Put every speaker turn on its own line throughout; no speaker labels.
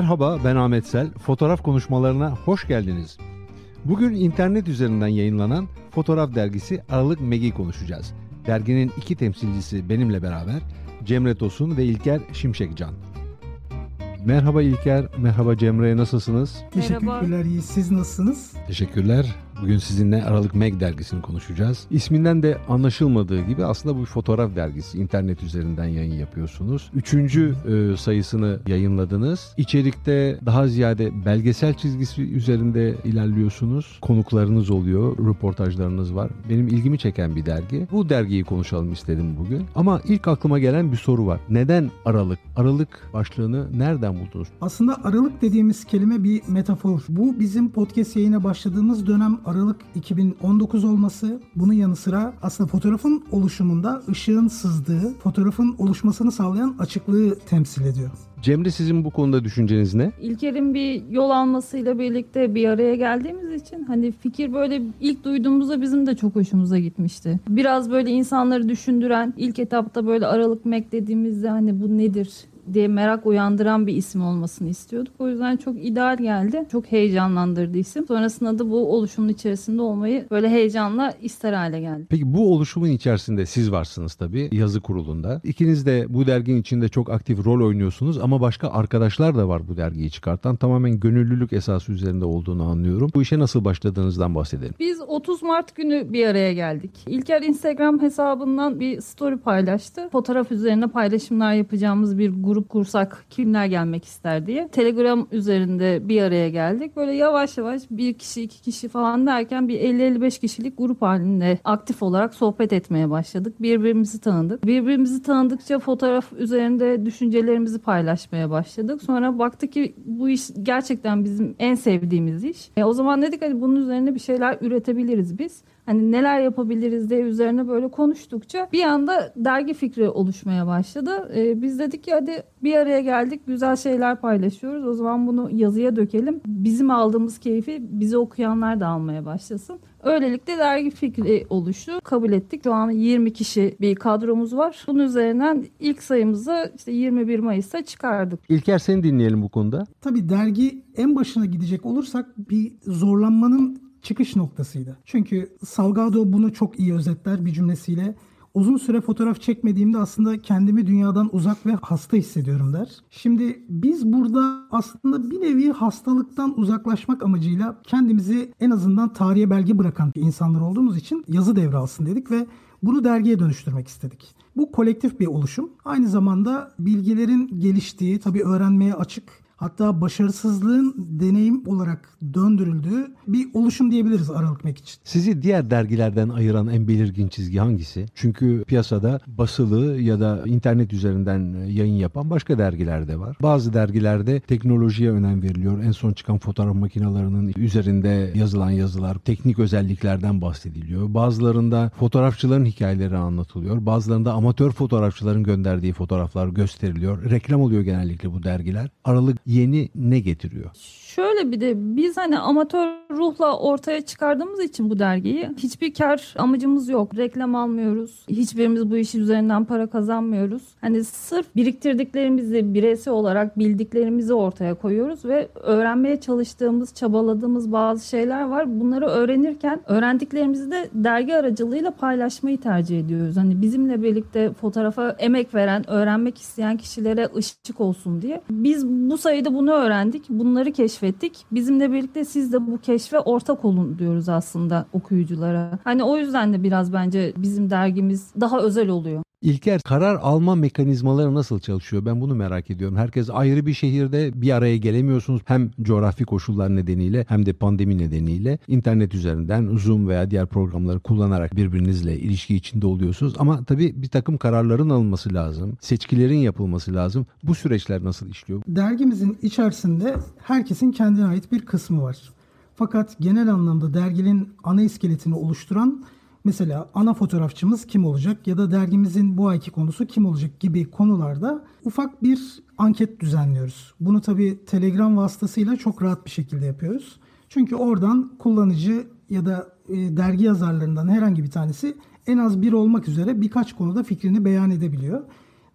Merhaba ben Ahmet Sel. Fotoğraf konuşmalarına hoş geldiniz. Bugün internet üzerinden yayınlanan Fotoğraf dergisi Aralık Meg'i konuşacağız. Derginin iki temsilcisi benimle beraber Cemre Tosun ve İlker Şimşekcan. Merhaba İlker, merhaba Cemre nasılsınız?
Teşekkürler iyi. Siz nasılsınız?
Teşekkürler. Bugün sizinle Aralık Meg dergisini konuşacağız. İsminden de anlaşılmadığı gibi aslında bu bir fotoğraf dergisi. İnternet üzerinden yayın yapıyorsunuz. Üçüncü e, sayısını yayınladınız. İçerikte daha ziyade belgesel çizgisi üzerinde ilerliyorsunuz. Konuklarınız oluyor, röportajlarınız var. Benim ilgimi çeken bir dergi. Bu dergiyi konuşalım istedim bugün. Ama ilk aklıma gelen bir soru var. Neden Aralık? Aralık başlığını nereden buldunuz?
Aslında Aralık dediğimiz kelime bir metafor. Bu bizim podcast yayına başladığımız dönem Aralık 2019 olması bunun yanı sıra aslında fotoğrafın oluşumunda ışığın sızdığı, fotoğrafın oluşmasını sağlayan açıklığı temsil ediyor.
Cemre sizin bu konuda düşünceniz ne?
İlker'in bir yol almasıyla birlikte bir araya geldiğimiz için hani fikir böyle ilk duyduğumuzda bizim de çok hoşumuza gitmişti. Biraz böyle insanları düşündüren ilk etapta böyle Aralık Mek dediğimizde hani bu nedir diye merak uyandıran bir isim olmasını istiyorduk. O yüzden çok ideal geldi. Çok heyecanlandırdı isim. Sonrasında da bu oluşumun içerisinde olmayı böyle heyecanla ister hale geldi.
Peki bu oluşumun içerisinde siz varsınız tabii yazı kurulunda. İkiniz de bu derginin içinde çok aktif rol oynuyorsunuz ama başka arkadaşlar da var bu dergiyi çıkartan. Tamamen gönüllülük esası üzerinde olduğunu anlıyorum. Bu işe nasıl başladığınızdan bahsedelim.
Biz 30 Mart günü bir araya geldik. İlker Instagram hesabından bir story paylaştı. Fotoğraf üzerine paylaşımlar yapacağımız bir grup grup kursak kimler gelmek ister diye. Telegram üzerinde bir araya geldik. Böyle yavaş yavaş bir kişi iki kişi falan derken bir 50-55 kişilik grup halinde aktif olarak sohbet etmeye başladık. Birbirimizi tanıdık. Birbirimizi tanıdıkça fotoğraf üzerinde düşüncelerimizi paylaşmaya başladık. Sonra baktık ki bu iş gerçekten bizim en sevdiğimiz iş. E, o zaman dedik hani bunun üzerine bir şeyler üretebiliriz biz hani neler yapabiliriz diye üzerine böyle konuştukça bir anda dergi fikri oluşmaya başladı. Ee, biz dedik ki hadi bir araya geldik güzel şeyler paylaşıyoruz o zaman bunu yazıya dökelim. Bizim aldığımız keyfi bizi okuyanlar da almaya başlasın. Öylelikle dergi fikri oluştu. Kabul ettik. Şu an 20 kişi bir kadromuz var. Bunun üzerinden ilk sayımızı işte 21 Mayıs'ta çıkardık.
İlker seni dinleyelim bu konuda.
Tabii dergi en başına gidecek olursak bir zorlanmanın çıkış noktasıydı. Çünkü Salgado bunu çok iyi özetler bir cümlesiyle. Uzun süre fotoğraf çekmediğimde aslında kendimi dünyadan uzak ve hasta hissediyorum der. Şimdi biz burada aslında bir nevi hastalıktan uzaklaşmak amacıyla kendimizi en azından tarihe belge bırakan insanlar olduğumuz için yazı devralsın dedik ve bunu dergiye dönüştürmek istedik. Bu kolektif bir oluşum. Aynı zamanda bilgilerin geliştiği, tabii öğrenmeye açık hatta başarısızlığın deneyim olarak döndürüldüğü bir oluşum diyebiliriz Aralık Mek için.
Sizi diğer dergilerden ayıran en belirgin çizgi hangisi? Çünkü piyasada basılı ya da internet üzerinden yayın yapan başka dergiler de var. Bazı dergilerde teknolojiye önem veriliyor. En son çıkan fotoğraf makinelerinin üzerinde yazılan yazılar teknik özelliklerden bahsediliyor. Bazılarında fotoğrafçıların hikayeleri anlatılıyor. Bazılarında amatör fotoğrafçıların gönderdiği fotoğraflar gösteriliyor. Reklam oluyor genellikle bu dergiler. Aralık yeni ne getiriyor?
Şöyle bir de biz hani amatör ruhla ortaya çıkardığımız için bu dergiyi hiçbir kar amacımız yok. Reklam almıyoruz. Hiçbirimiz bu işi üzerinden para kazanmıyoruz. Hani sırf biriktirdiklerimizi bireysel olarak bildiklerimizi ortaya koyuyoruz ve öğrenmeye çalıştığımız, çabaladığımız bazı şeyler var. Bunları öğrenirken öğrendiklerimizi de dergi aracılığıyla paylaşmayı tercih ediyoruz. Hani bizimle birlikte fotoğrafa emek veren, öğrenmek isteyen kişilere ışık olsun diye. Biz bu sayıda bunu öğrendik. Bunları keşfettik keşfettik. Bizimle birlikte siz de bu keşfe ortak olun diyoruz aslında okuyuculara. Hani o yüzden de biraz bence bizim dergimiz daha özel oluyor.
İlker karar alma mekanizmaları nasıl çalışıyor? Ben bunu merak ediyorum. Herkes ayrı bir şehirde bir araya gelemiyorsunuz. Hem coğrafi koşullar nedeniyle hem de pandemi nedeniyle internet üzerinden Zoom veya diğer programları kullanarak birbirinizle ilişki içinde oluyorsunuz. Ama tabii bir takım kararların alınması lazım. Seçkilerin yapılması lazım. Bu süreçler nasıl işliyor?
Dergimizin içerisinde herkesin kendine ait bir kısmı var. Fakat genel anlamda derginin ana iskeletini oluşturan Mesela ana fotoğrafçımız kim olacak ya da dergimizin bu ayki konusu kim olacak gibi konularda ufak bir anket düzenliyoruz. Bunu tabi Telegram vasıtasıyla çok rahat bir şekilde yapıyoruz. Çünkü oradan kullanıcı ya da e, dergi yazarlarından herhangi bir tanesi en az bir olmak üzere birkaç konuda fikrini beyan edebiliyor.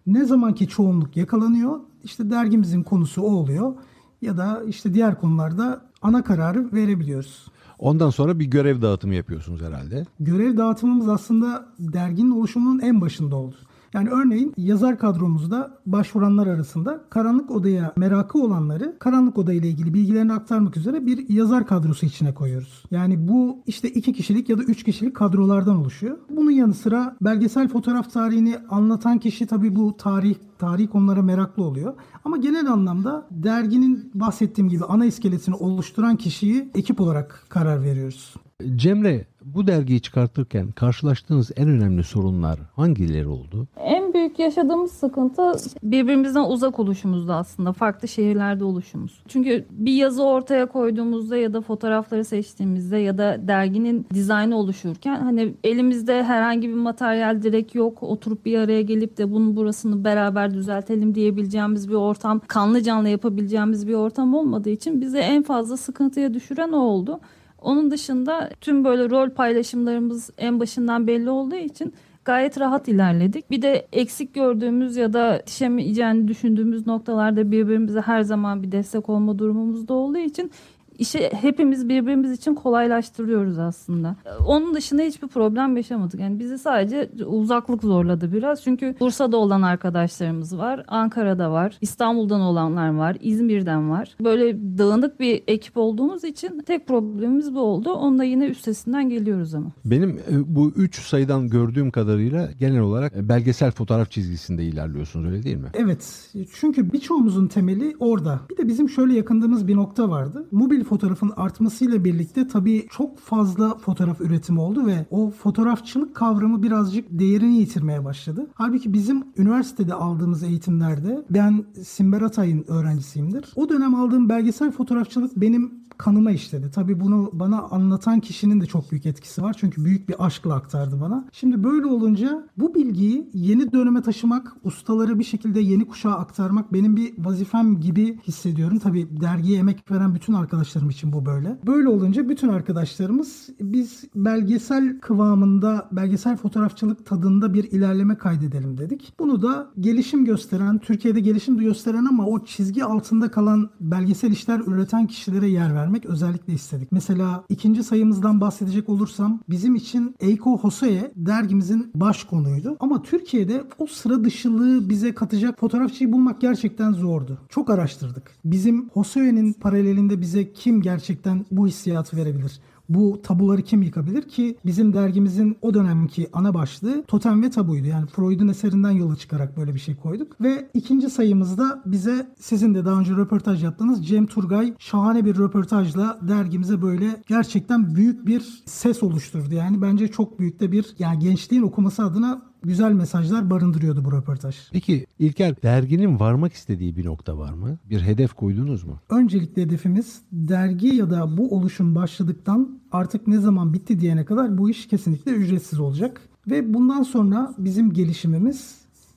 Ne zamanki çoğunluk yakalanıyor işte dergimizin konusu o oluyor. Ya da işte diğer konularda ana kararı verebiliyoruz.
Ondan sonra bir görev dağıtımı yapıyorsunuz herhalde.
Görev dağıtımımız aslında derginin oluşumunun en başında oldu. Yani örneğin yazar kadromuzda başvuranlar arasında karanlık odaya merakı olanları karanlık oda ile ilgili bilgilerini aktarmak üzere bir yazar kadrosu içine koyuyoruz. Yani bu işte iki kişilik ya da üç kişilik kadrolardan oluşuyor. Bunun yanı sıra belgesel fotoğraf tarihini anlatan kişi tabii bu tarih tarih konulara meraklı oluyor. Ama genel anlamda derginin bahsettiğim gibi ana iskeletini oluşturan kişiyi ekip olarak karar veriyoruz.
Cemre bu dergiyi çıkartırken karşılaştığınız en önemli sorunlar hangileri oldu?
En büyük yaşadığımız sıkıntı birbirimizden uzak oluşumuzda aslında. Farklı şehirlerde oluşumuz. Çünkü bir yazı ortaya koyduğumuzda ya da fotoğrafları seçtiğimizde ya da derginin dizaynı oluşurken hani elimizde herhangi bir materyal direkt yok. Oturup bir araya gelip de bunun burasını beraber düzeltelim diyebileceğimiz bir ortam, kanlı canlı yapabileceğimiz bir ortam olmadığı için bize en fazla sıkıntıya düşüren o oldu. Onun dışında tüm böyle rol paylaşımlarımız en başından belli olduğu için gayet rahat ilerledik. Bir de eksik gördüğümüz ya da yetişemeyeceğini düşündüğümüz noktalarda birbirimize her zaman bir destek olma durumumuz da olduğu için işi hepimiz birbirimiz için kolaylaştırıyoruz aslında. Onun dışında hiçbir problem yaşamadık. Yani bizi sadece uzaklık zorladı biraz. Çünkü Bursa'da olan arkadaşlarımız var, Ankara'da var, İstanbul'dan olanlar var, İzmir'den var. Böyle dağınık bir ekip olduğumuz için tek problemimiz bu oldu. Onda yine üstesinden geliyoruz ama.
Benim e, bu üç sayıdan gördüğüm kadarıyla genel olarak e, belgesel fotoğraf çizgisinde ilerliyorsunuz öyle değil mi?
Evet. Çünkü birçoğumuzun temeli orada. Bir de bizim şöyle yakındığımız bir nokta vardı. Mobil fotoğrafın artmasıyla birlikte tabii çok fazla fotoğraf üretimi oldu ve o fotoğrafçılık kavramı birazcık değerini yitirmeye başladı. Halbuki bizim üniversitede aldığımız eğitimlerde ben Simber Atay'ın öğrencisiyimdir. O dönem aldığım belgesel fotoğrafçılık benim kanıma işledi. Tabii bunu bana anlatan kişinin de çok büyük etkisi var. Çünkü büyük bir aşkla aktardı bana. Şimdi böyle olunca bu bilgiyi yeni döneme taşımak, ustaları bir şekilde yeni kuşağa aktarmak benim bir vazifem gibi hissediyorum. Tabii dergiye emek veren bütün arkadaşlarım için bu böyle. Böyle olunca bütün arkadaşlarımız biz belgesel kıvamında, belgesel fotoğrafçılık tadında bir ilerleme kaydedelim dedik. Bunu da gelişim gösteren, Türkiye'de gelişim gösteren ama o çizgi altında kalan belgesel işler üreten kişilere yer ver vermek özellikle istedik. Mesela ikinci sayımızdan bahsedecek olursam bizim için Eiko Hosea dergimizin baş konuydu. Ama Türkiye'de o sıra dışılığı bize katacak fotoğrafçıyı bulmak gerçekten zordu. Çok araştırdık. Bizim Hosea'nın paralelinde bize kim gerçekten bu hissiyatı verebilir? Bu tabuları kim yıkabilir ki bizim dergimizin o dönemki ana başlığı totem ve tabuydu. Yani Freud'un eserinden yola çıkarak böyle bir şey koyduk. Ve ikinci sayımızda bize sizin de daha önce röportaj yaptığınız Cem Turgay şahane bir röportajla dergimize böyle gerçekten büyük bir ses oluşturdu. Yani bence çok büyük de bir yani gençliğin okuması adına güzel mesajlar barındırıyordu bu röportaj.
Peki İlker derginin varmak istediği bir nokta var mı? Bir hedef koydunuz mu?
Öncelikle hedefimiz dergi ya da bu oluşum başladıktan artık ne zaman bitti diyene kadar bu iş kesinlikle ücretsiz olacak. Ve bundan sonra bizim gelişimimiz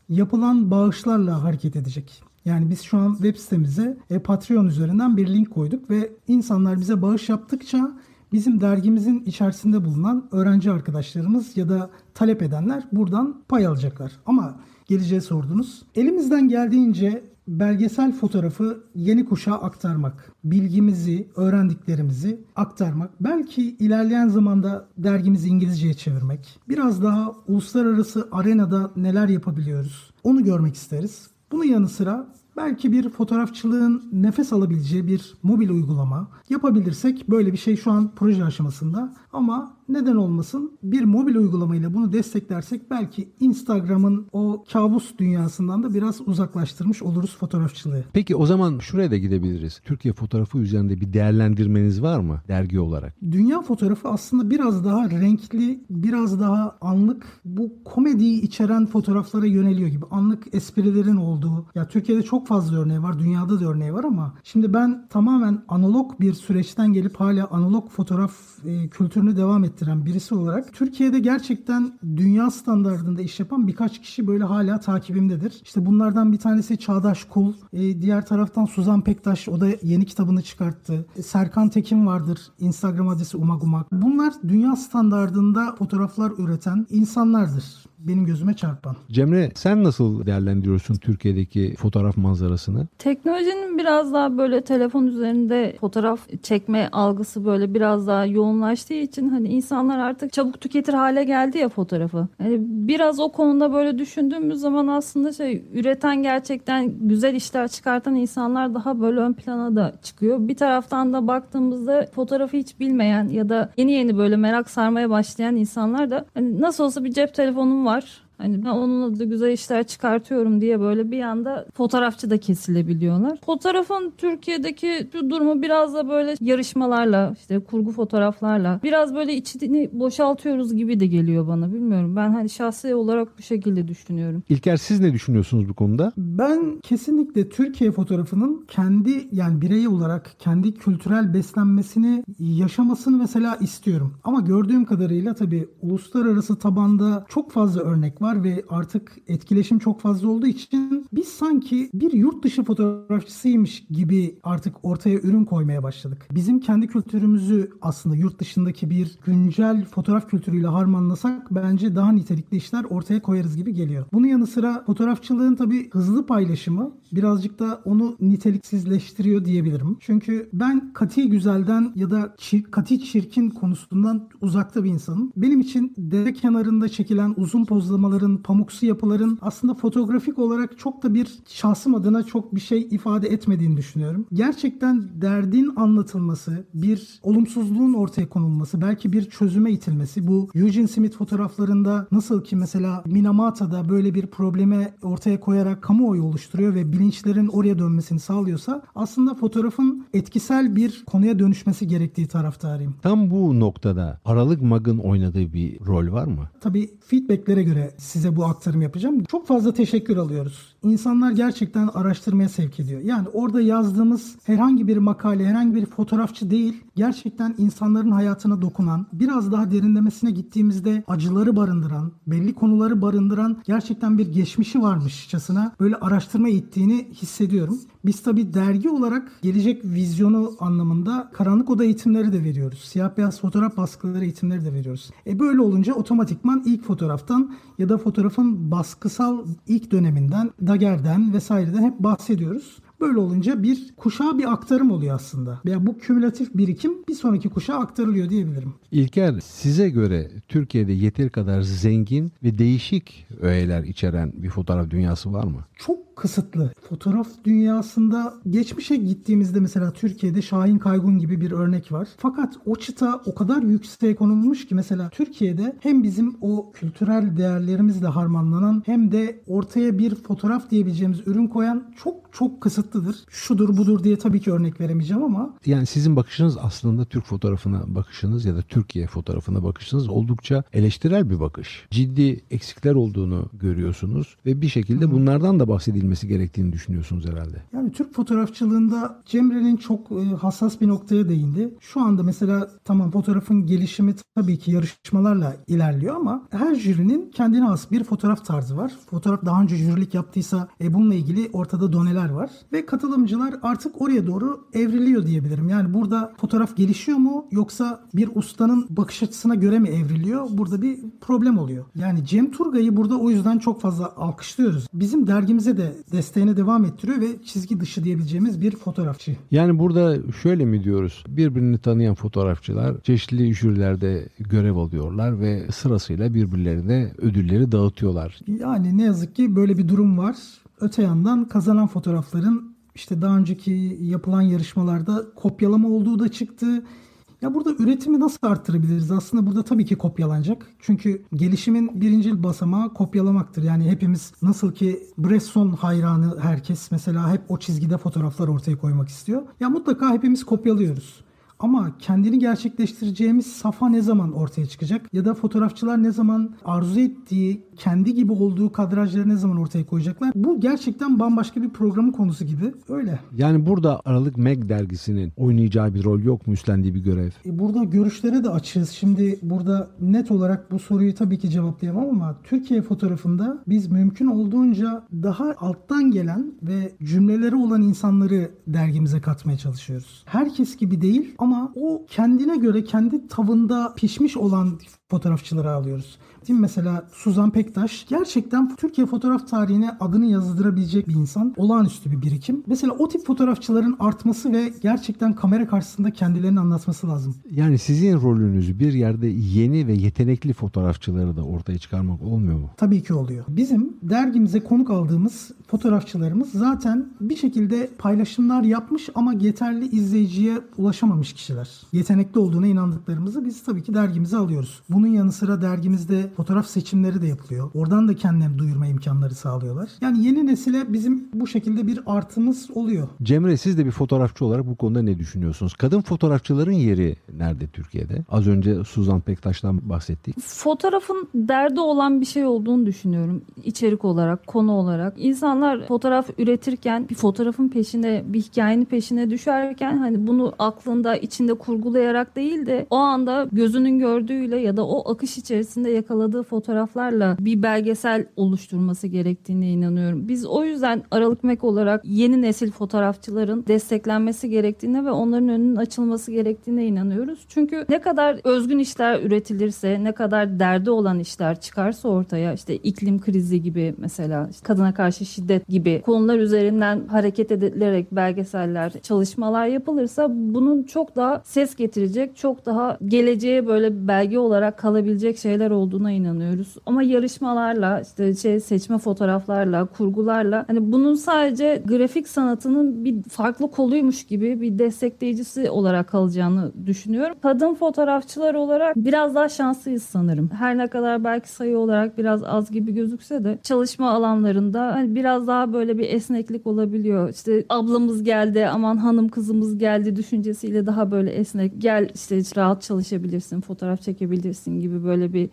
yapılan bağışlarla hareket edecek. Yani biz şu an web sitemize e, Patreon üzerinden bir link koyduk ve insanlar bize bağış yaptıkça bizim dergimizin içerisinde bulunan öğrenci arkadaşlarımız ya da talep edenler buradan pay alacaklar. Ama geleceğe sordunuz. Elimizden geldiğince belgesel fotoğrafı yeni kuşağa aktarmak, bilgimizi, öğrendiklerimizi aktarmak, belki ilerleyen zamanda dergimizi İngilizceye çevirmek, biraz daha uluslararası arenada neler yapabiliyoruz onu görmek isteriz. Bunun yanı sıra Belki bir fotoğrafçılığın nefes alabileceği bir mobil uygulama yapabilirsek böyle bir şey şu an proje aşamasında. Ama neden olmasın bir mobil uygulamayla bunu desteklersek belki Instagram'ın o kabus dünyasından da biraz uzaklaştırmış oluruz fotoğrafçılığı.
Peki o zaman şuraya da gidebiliriz. Türkiye fotoğrafı üzerinde bir değerlendirmeniz var mı dergi olarak?
Dünya fotoğrafı aslında biraz daha renkli, biraz daha anlık bu komediyi içeren fotoğraflara yöneliyor gibi. Anlık esprilerin olduğu. Ya Türkiye'de çok fazla örneği var, dünyada da örneği var ama şimdi ben tamamen analog bir süreçten gelip hala analog fotoğraf e, kültürünü devam ettim ettiren birisi olarak Türkiye'de gerçekten dünya standartında iş yapan birkaç kişi böyle hala takibimdedir. İşte bunlardan bir tanesi Çağdaş Kul, e, diğer taraftan Suzan Pektaş o da yeni kitabını çıkarttı. E, Serkan Tekin vardır. Instagram adresi umagumak. Bunlar dünya standartında fotoğraflar üreten insanlardır. Benim gözüme çarpan.
Cemre sen nasıl değerlendiriyorsun Türkiye'deki fotoğraf manzarasını?
Teknolojinin biraz daha böyle telefon üzerinde fotoğraf çekme algısı böyle biraz daha yoğunlaştığı için hani insanlar artık çabuk tüketir hale geldi ya fotoğrafı. Yani biraz o konuda böyle düşündüğümüz zaman aslında şey üreten gerçekten güzel işler çıkartan insanlar daha böyle ön plana da çıkıyor. Bir taraftan da baktığımızda fotoğrafı hiç bilmeyen ya da yeni yeni böyle merak sarmaya başlayan insanlar da hani nasıl olsa bir cep telefonum var Hani ben onunla da güzel işler çıkartıyorum diye böyle bir anda fotoğrafçı da kesilebiliyorlar. Fotoğrafın Türkiye'deki durumu biraz da böyle yarışmalarla işte kurgu fotoğraflarla biraz böyle içini boşaltıyoruz gibi de geliyor bana bilmiyorum. Ben hani şahsi olarak bu şekilde düşünüyorum.
İlker siz ne düşünüyorsunuz bu konuda?
Ben kesinlikle Türkiye fotoğrafının kendi yani birey olarak kendi kültürel beslenmesini yaşamasını mesela istiyorum. Ama gördüğüm kadarıyla tabii uluslararası tabanda çok fazla örnek var var ve artık etkileşim çok fazla olduğu için biz sanki bir yurt dışı fotoğrafçısıymış gibi artık ortaya ürün koymaya başladık. Bizim kendi kültürümüzü aslında yurt dışındaki bir güncel fotoğraf kültürüyle harmanlasak bence daha nitelikli işler ortaya koyarız gibi geliyor. Bunun yanı sıra fotoğrafçılığın tabii hızlı paylaşımı birazcık da onu niteliksizleştiriyor diyebilirim. Çünkü ben kati güzelden ya da çir, kati çirkin konusundan uzakta bir insanım. Benim için dere kenarında çekilen uzun pozlamaları yapıların, pamuksu yapıların aslında fotoğrafik olarak çok da bir şahsım adına çok bir şey ifade etmediğini düşünüyorum. Gerçekten derdin anlatılması, bir olumsuzluğun ortaya konulması, belki bir çözüme itilmesi. Bu Eugene Smith fotoğraflarında nasıl ki mesela Minamata'da böyle bir probleme ortaya koyarak kamuoyu oluşturuyor ve bilinçlerin oraya dönmesini sağlıyorsa aslında fotoğrafın etkisel bir konuya dönüşmesi gerektiği taraftarıyım.
Tam bu noktada Aralık Mag'ın oynadığı bir rol var mı?
Tabii feedbacklere göre size bu aktarım yapacağım. Çok fazla teşekkür alıyoruz. İnsanlar gerçekten araştırmaya sevk ediyor. Yani orada yazdığımız herhangi bir makale, herhangi bir fotoğrafçı değil, gerçekten insanların hayatına dokunan, biraz daha derinlemesine gittiğimizde acıları barındıran, belli konuları barındıran gerçekten bir geçmişi varmışçasına böyle araştırma ittiğini hissediyorum. Biz tabi dergi olarak gelecek vizyonu anlamında karanlık oda eğitimleri de veriyoruz. Siyah beyaz fotoğraf baskıları eğitimleri de veriyoruz. E böyle olunca otomatikman ilk fotoğraftan ya da fotoğrafın baskısal ilk döneminden, Daguerre'den vesaireden hep bahsediyoruz. Böyle olunca bir kuşağa bir aktarım oluyor aslında. Veya bu kümülatif birikim bir sonraki kuşağa aktarılıyor diyebilirim.
İlker size göre Türkiye'de yeteri kadar zengin ve değişik öğeler içeren bir fotoğraf dünyası var mı?
Çok kısıtlı. Fotoğraf dünyasında geçmişe gittiğimizde mesela Türkiye'de Şahin Kaygun gibi bir örnek var. Fakat o çıta o kadar yükseğe konulmuş ki mesela Türkiye'de hem bizim o kültürel değerlerimizle harmanlanan hem de ortaya bir fotoğraf diyebileceğimiz ürün koyan çok çok kısıtlıdır. Şudur budur diye tabii ki örnek veremeyeceğim ama.
Yani sizin bakışınız aslında Türk fotoğrafına bakışınız ya da Türkiye fotoğrafına bakışınız oldukça eleştirel bir bakış. Ciddi eksikler olduğunu görüyorsunuz ve bir şekilde bunlardan da bahsedilmesi edilmesi gerektiğini düşünüyorsunuz herhalde.
Yani Türk fotoğrafçılığında Cemre'nin çok e, hassas bir noktaya değindi. Şu anda mesela tamam fotoğrafın gelişimi tabii ki yarışmalarla ilerliyor ama her jürinin kendine has bir fotoğraf tarzı var. Fotoğraf daha önce jürilik yaptıysa e, bununla ilgili ortada doneler var. Ve katılımcılar artık oraya doğru evriliyor diyebilirim. Yani burada fotoğraf gelişiyor mu yoksa bir ustanın bakış açısına göre mi evriliyor? Burada bir problem oluyor. Yani Cem Turgay'ı burada o yüzden çok fazla alkışlıyoruz. Bizim dergimize de desteğine devam ettiriyor ve çizgi dışı diyebileceğimiz bir fotoğrafçı.
Yani burada şöyle mi diyoruz? Birbirini tanıyan fotoğrafçılar çeşitli jürilerde görev alıyorlar ve sırasıyla birbirlerine ödülleri dağıtıyorlar.
Yani ne yazık ki böyle bir durum var. Öte yandan kazanan fotoğrafların işte daha önceki yapılan yarışmalarda kopyalama olduğu da çıktı. Ya burada üretimi nasıl arttırabiliriz? Aslında burada tabii ki kopyalanacak. Çünkü gelişimin birinci basamağı kopyalamaktır. Yani hepimiz nasıl ki Bresson hayranı herkes mesela hep o çizgide fotoğraflar ortaya koymak istiyor. Ya mutlaka hepimiz kopyalıyoruz. Ama kendini gerçekleştireceğimiz safa ne zaman ortaya çıkacak? Ya da fotoğrafçılar ne zaman arzu ettiği, kendi gibi olduğu kadrajları ne zaman ortaya koyacaklar? Bu gerçekten bambaşka bir programın konusu gibi. Öyle.
Yani burada Aralık Meg dergisinin oynayacağı bir rol yok mu üstlendiği bir görev?
E burada görüşlere de açığız. Şimdi burada net olarak bu soruyu tabii ki cevaplayamam ama Türkiye fotoğrafında biz mümkün olduğunca daha alttan gelen ve cümleleri olan insanları dergimize katmaya çalışıyoruz. Herkes gibi değil ama ama o kendine göre kendi tavında pişmiş olan fotoğrafçıları alıyoruz. Mi? Mesela Suzan Pektaş gerçekten Türkiye fotoğraf tarihine adını yazdırabilecek bir insan. Olağanüstü bir birikim. Mesela o tip fotoğrafçıların artması ve gerçekten kamera karşısında kendilerini anlatması lazım.
Yani sizin rolünüz bir yerde yeni ve yetenekli fotoğrafçıları da ortaya çıkarmak olmuyor mu?
Tabii ki oluyor. Bizim dergimize konuk aldığımız fotoğrafçılarımız zaten bir şekilde paylaşımlar yapmış ama yeterli izleyiciye ulaşamamış kişiler. Yetenekli olduğuna inandıklarımızı biz tabii ki dergimize alıyoruz. Bunun yanı sıra dergimizde fotoğraf seçimleri de yapılıyor. Oradan da kendilerini duyurma imkanları sağlıyorlar. Yani yeni nesile bizim bu şekilde bir artımız oluyor.
Cemre siz de bir fotoğrafçı olarak bu konuda ne düşünüyorsunuz? Kadın fotoğrafçıların yeri nerede Türkiye'de? Az önce Suzan Pektaş'tan bahsettik.
Fotoğrafın derdi olan bir şey olduğunu düşünüyorum. İçerik olarak, konu olarak. İnsanlar fotoğraf üretirken bir fotoğrafın peşine, bir hikayenin peşine düşerken hani bunu aklında, içinde kurgulayarak değil de o anda gözünün gördüğüyle ya da o akış içerisinde yakaladığı fotoğraflarla bir belgesel oluşturması gerektiğine inanıyorum. Biz o yüzden Aralık Mek olarak yeni nesil fotoğrafçıların desteklenmesi gerektiğine ve onların önünün açılması gerektiğine inanıyoruz. Çünkü ne kadar özgün işler üretilirse, ne kadar derdi olan işler çıkarsa ortaya işte iklim krizi gibi mesela işte kadına karşı şiddet gibi konular üzerinden hareket edilerek belgeseller, çalışmalar yapılırsa bunun çok daha ses getirecek, çok daha geleceğe böyle belge olarak kalabilecek şeyler olduğuna inanıyoruz. Ama yarışmalarla işte şey seçme fotoğraflarla, kurgularla hani bunun sadece grafik sanatının bir farklı koluymuş gibi bir destekleyicisi olarak kalacağını düşünüyorum. Kadın fotoğrafçılar olarak biraz daha şanslıyız sanırım. Her ne kadar belki sayı olarak biraz az gibi gözükse de çalışma alanlarında hani biraz daha böyle bir esneklik olabiliyor. İşte ablamız geldi, aman hanım kızımız geldi düşüncesiyle daha böyle esnek. Gel işte rahat çalışabilirsin, fotoğraf çekebilirsin gibi böyle bir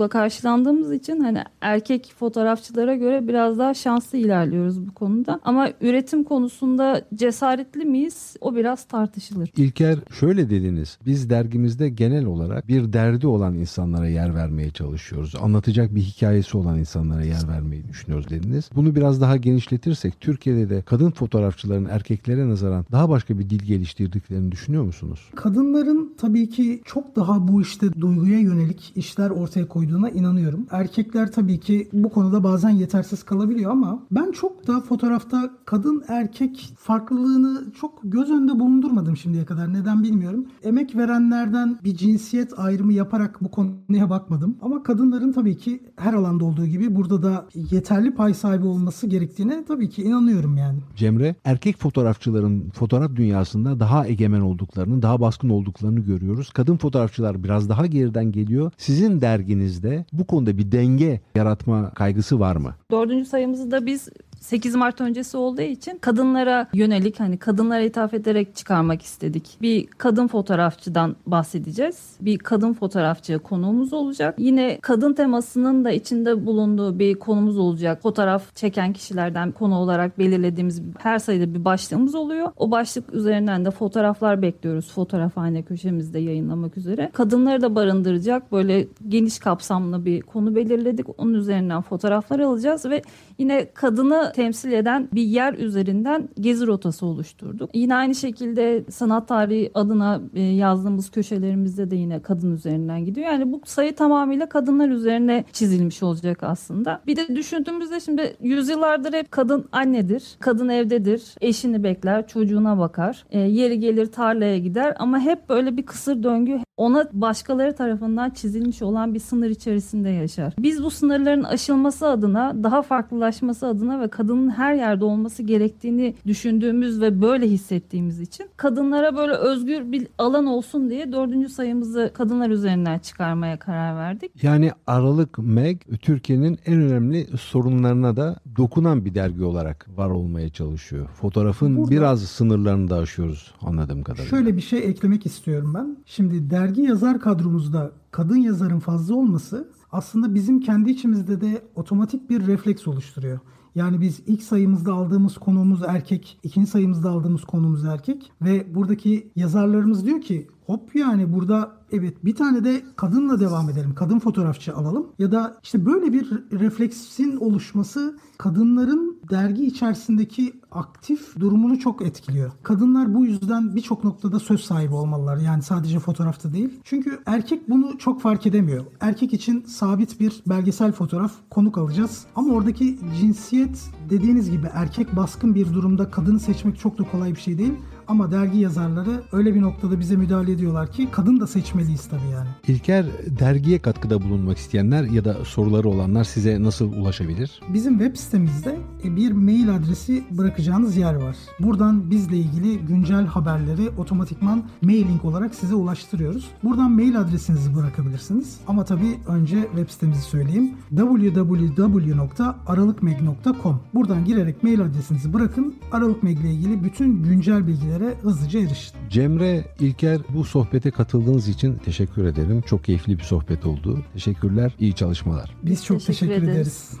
hoşlukla karşılandığımız için hani erkek fotoğrafçılara göre biraz daha şanslı ilerliyoruz bu konuda. Ama üretim konusunda cesaretli miyiz? O biraz tartışılır.
İlker şöyle dediniz. Biz dergimizde genel olarak bir derdi olan insanlara yer vermeye çalışıyoruz. Anlatacak bir hikayesi olan insanlara yer vermeyi düşünüyoruz dediniz. Bunu biraz daha genişletirsek Türkiye'de de kadın fotoğrafçıların erkeklere nazaran daha başka bir dil geliştirdiklerini düşünüyor musunuz?
Kadınların tabii ki çok daha bu işte duyguya yönelik işler ortaya koyduğuna inanıyorum. Erkekler tabii ki bu konuda bazen yetersiz kalabiliyor ama ben çok da fotoğrafta kadın erkek farklılığını çok göz önünde bulundurmadım şimdiye kadar. Neden bilmiyorum. Emek verenlerden bir cinsiyet ayrımı yaparak bu konuya bakmadım. Ama kadınların tabii ki her alanda olduğu gibi burada da yeterli pay sahibi olması gerektiğine tabii ki inanıyorum yani.
Cemre, erkek fotoğrafçıların fotoğraf dünyasında daha egemen olduklarını, daha baskın olduklarını görüyoruz. Kadın fotoğrafçılar biraz daha geriden geliyor. Sizin derginizde bu konuda bir denge yaratma kaygısı var mı?
Dördüncü sayımızı da biz 8 Mart öncesi olduğu için kadınlara yönelik hani kadınlara ithaf ederek çıkarmak istedik. Bir kadın fotoğrafçıdan bahsedeceğiz. Bir kadın fotoğrafçı konuğumuz olacak. Yine kadın temasının da içinde bulunduğu bir konumuz olacak. Fotoğraf çeken kişilerden konu olarak belirlediğimiz her sayıda bir başlığımız oluyor. O başlık üzerinden de fotoğraflar bekliyoruz. Fotoğrafhane köşemizde yayınlamak üzere. Kadınları da barındıracak böyle geniş kapsamlı bir konu belirledik. Onun üzerinden fotoğraflar alacağız ve yine kadını temsil eden bir yer üzerinden gezi rotası oluşturduk. Yine aynı şekilde sanat tarihi adına e, yazdığımız köşelerimizde de yine kadın üzerinden gidiyor. Yani bu sayı tamamıyla kadınlar üzerine çizilmiş olacak aslında. Bir de düşündüğümüzde şimdi yüzyıllardır hep kadın annedir, kadın evdedir, eşini bekler, çocuğuna bakar, e, yeri gelir tarlaya gider ama hep böyle bir kısır döngü ona başkaları tarafından çizilmiş olan bir sınır içerisinde yaşar. Biz bu sınırların aşılması adına, daha farklılaşması adına ve kadının her yerde olması gerektiğini düşündüğümüz ve böyle hissettiğimiz için kadınlara böyle özgür bir alan olsun diye dördüncü sayımızı kadınlar üzerinden çıkarmaya karar verdik.
Yani Aralık Meg Türkiye'nin en önemli sorunlarına da dokunan bir dergi olarak var olmaya çalışıyor. Fotoğrafın
Burada-
biraz sınırlarını da aşıyoruz anladığım kadarıyla.
Şöyle bir şey eklemek istiyorum ben. Şimdi dergi yazar kadromuzda kadın yazarın fazla olması aslında bizim kendi içimizde de otomatik bir refleks oluşturuyor. Yani biz ilk sayımızda aldığımız konuğumuz erkek, ikinci sayımızda aldığımız konuğumuz erkek ve buradaki yazarlarımız diyor ki hop yani burada evet bir tane de kadınla devam edelim. Kadın fotoğrafçı alalım. Ya da işte böyle bir refleksin oluşması kadınların dergi içerisindeki aktif durumunu çok etkiliyor. Kadınlar bu yüzden birçok noktada söz sahibi olmalılar. Yani sadece fotoğrafta değil. Çünkü erkek bunu çok fark edemiyor. Erkek için sabit bir belgesel fotoğraf konuk alacağız. Ama oradaki cinsiyet dediğiniz gibi erkek baskın bir durumda kadını seçmek çok da kolay bir şey değil. Ama dergi yazarları öyle bir noktada bize müdahale ediyorlar ki kadın da seçmeliyiz tabii yani.
İlker dergiye katkıda bulunmak isteyenler ya da soruları olanlar size nasıl ulaşabilir?
Bizim web sitemizde e, bir mail adresi bırakacağınız yer var. Buradan bizle ilgili güncel haberleri otomatikman mailing olarak size ulaştırıyoruz. Buradan mail adresinizi bırakabilirsiniz. Ama tabii önce web sitemizi söyleyeyim. www.aralıkmeg.com Buradan girerek mail adresinizi bırakın. Aralık Meg ile ilgili bütün güncel bilgileri bilgilere hızlıca erişin.
Cemre, İlker bu sohbete katıldığınız için teşekkür ederim. Çok keyifli bir sohbet oldu. Teşekkürler, iyi çalışmalar.
Biz çok teşekkür, teşekkür ederiz. ederiz.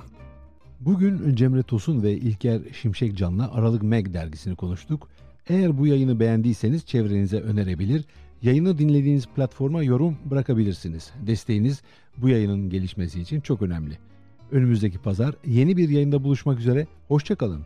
Bugün Cemre Tosun ve İlker Şimşekcan'la Aralık Meg dergisini konuştuk. Eğer bu yayını beğendiyseniz çevrenize önerebilir, yayını dinlediğiniz platforma yorum bırakabilirsiniz. Desteğiniz bu yayının gelişmesi için çok önemli. Önümüzdeki pazar yeni bir yayında buluşmak üzere, hoşçakalın.